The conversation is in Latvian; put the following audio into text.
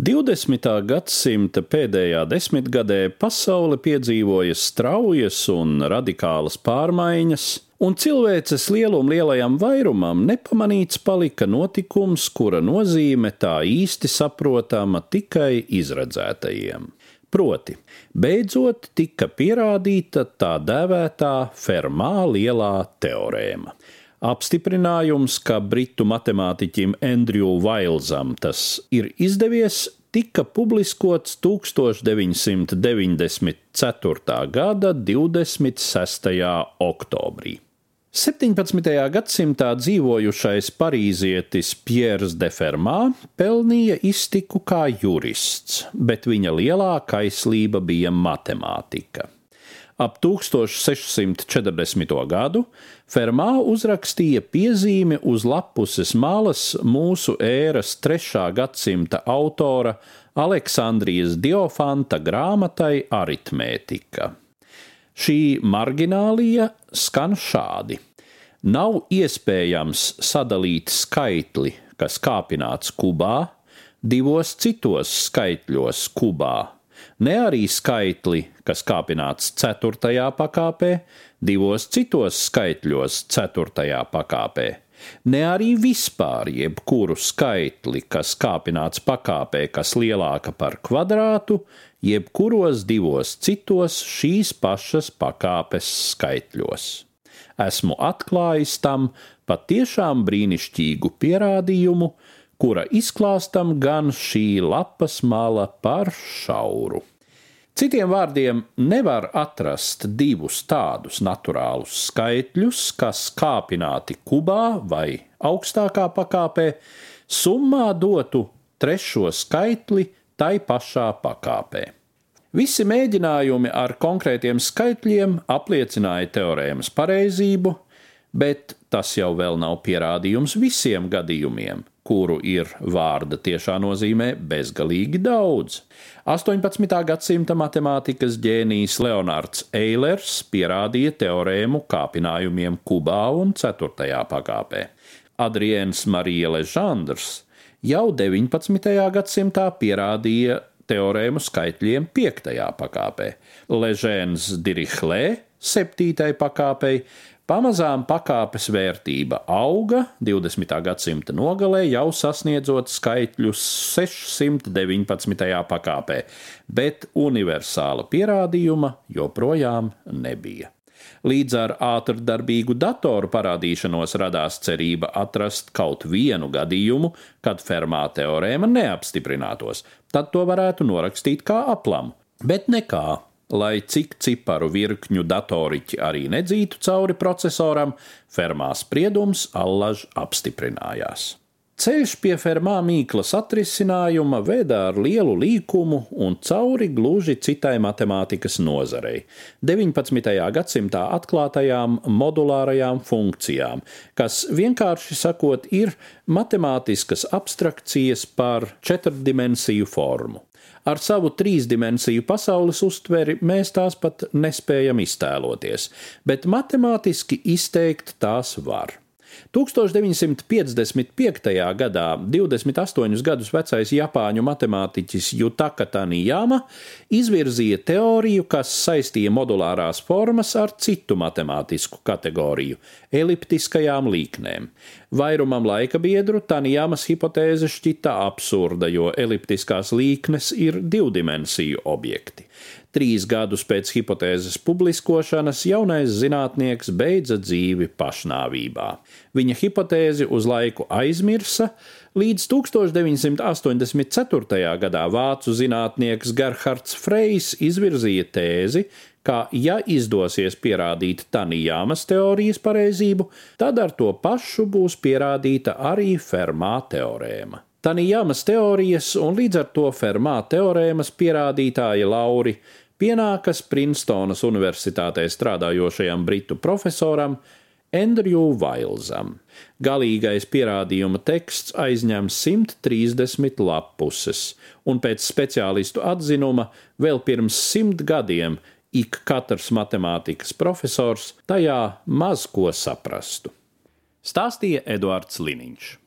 20. gadsimta pēdējā desmitgadē pasaule piedzīvoja straujas un radikālas pārmaiņas, un cilvēces lieluma lielajam vairumam nepamanīts palika notikums, kura nozīme tā īsti saprotama tikai izredzētajiem. Proti, beidzot tika pierādīta tā dēvētā Fermā lielā teorēma. Apstiprinājums, ka britu matemātiķim Andrew Vailzam tas ir izdevies, tika publiskots 1994. gada 26. oktobrī. 17. gadsimtā dzīvojušais parīzietis Piers de Fermā pelnīja iztiku kā jurists, bet viņa lielākā aizslība bija matemātika. Ap 1640. gadu Fermā uzrakstīja piezīmi uz lapuses malas mūsu ēras 3. gadsimta autora Aleksandrijas Diofanta grāmatai Aritmētika. Šī marginālija skan šādi: Nav iespējams sadalīt skaitli, kas kāpināts kubā, divos citos skaitļos kubā ne arī skaitli, kas kāpināts ceturtajā pakāpē, divos citos skaitļos ceturtajā pakāpē, ne arī vispār jebkuru skaitli, kas kāpināts pakāpē, kas lielāka par kvadrātu, jebkuros divos citos šīs pašas pakāpes skaitļos. Esmu atklājis tam patiešām brīnišķīgu pierādījumu, kura izklāstam gan šī lapas mala par šauru. Citiem vārdiem, nevar atrast divus tādus naturālus skaitļus, kas kāpināti kubā vai augstākā pakāpē, summā dotu trešo skaitli tai pašā pakāpē. Visi mēģinājumi ar konkrētiem skaitļiem apliecināja teorēmas pareizību, bet tas jau vēl nav pierādījums visiem gadījumiem kuru ir vārda tiešā nozīmē bezgalīgi daudz. 18. gadsimta matemātikas ģēnijs Leonards Eilers pierādīja teorēmu kāpinājumiem kubā un 4. pakāpē. Adriens Marija Ležandrs jau 19. gadsimtā pierādīja teorēmu skaitļiem 5. pakāpē, Ležēns Dirihlē 7. pakāpei Pamazām pakāpes vērtība auga 20. gadsimta nogalē, jau sasniedzot skaitļus 619. pakāpē, bet universāla pierādījuma joprojām nebija. Līdz ar ātrdarbīgu datoru parādīšanos radās cerība atrast kaut vienu gadījumu, kad Fermā teorēma neapstiprinātos, tad to varētu norakstīt kā aplamu, bet nekā lai cik ciparu virkņu datoriķi arī nedzītu cauri procesoram, fermā spriedums allaž apstiprinājās. Ceļš pie fermā mīklas atrisinājuma veda ar lielu līkumu un cauri gluži citai matemātikas nozarei - 19. gadsimtā atklātajām modulārajām funkcijām, kas vienkārši sakot ir matemātiskas abstrakcijas par četrdimensiju formu. Ar savu trīsdimensiju pasaules uztveri mēs tās pat nespējam iztēloties, bet matemātiski izteikt tās var. 1955. gadā 28 gadus vecais japāņu matemātiķis Jutaka Tanijama izvirzīja teoriju, kas saistīja modulārās formas ar citu matemātisku kategoriju - eliptiskajām līknēm. Vairumam laika biedru Tanijāmas hipotēze šķita absurda, jo eliptiskās līknes ir divdimensiju objekti. Trīs gadus pēc hipotēzes publiskošanas jaunais zinātnieks beidza dzīvi pašnāvībā. Viņa hipotēzi uz laiku aizmirsa, līdz 1984. gadā vācu zinātnieks Gerhards Frejs izvirzīja tēzi, ka, ja izdosies pierādīt Tanijāmas teorijas pareizību, tad ar to pašu būs pierādīta arī Fermā teorēma. Tanijāmas teorijas un līdz ar to Fermā teorēmas pierādītāja Lauri pienākas Princetonas Universitātē strādājošajam britu profesoram Andrew Vailzam. Galīgais pierādījuma teksts aizņem 130 lapuses, un pēc speciālistu atzinuma vēl pirms simt gadiem ik katrs matemātikas profesors tajā maz ko saprastu. Stāstīja Eduards Liniņš.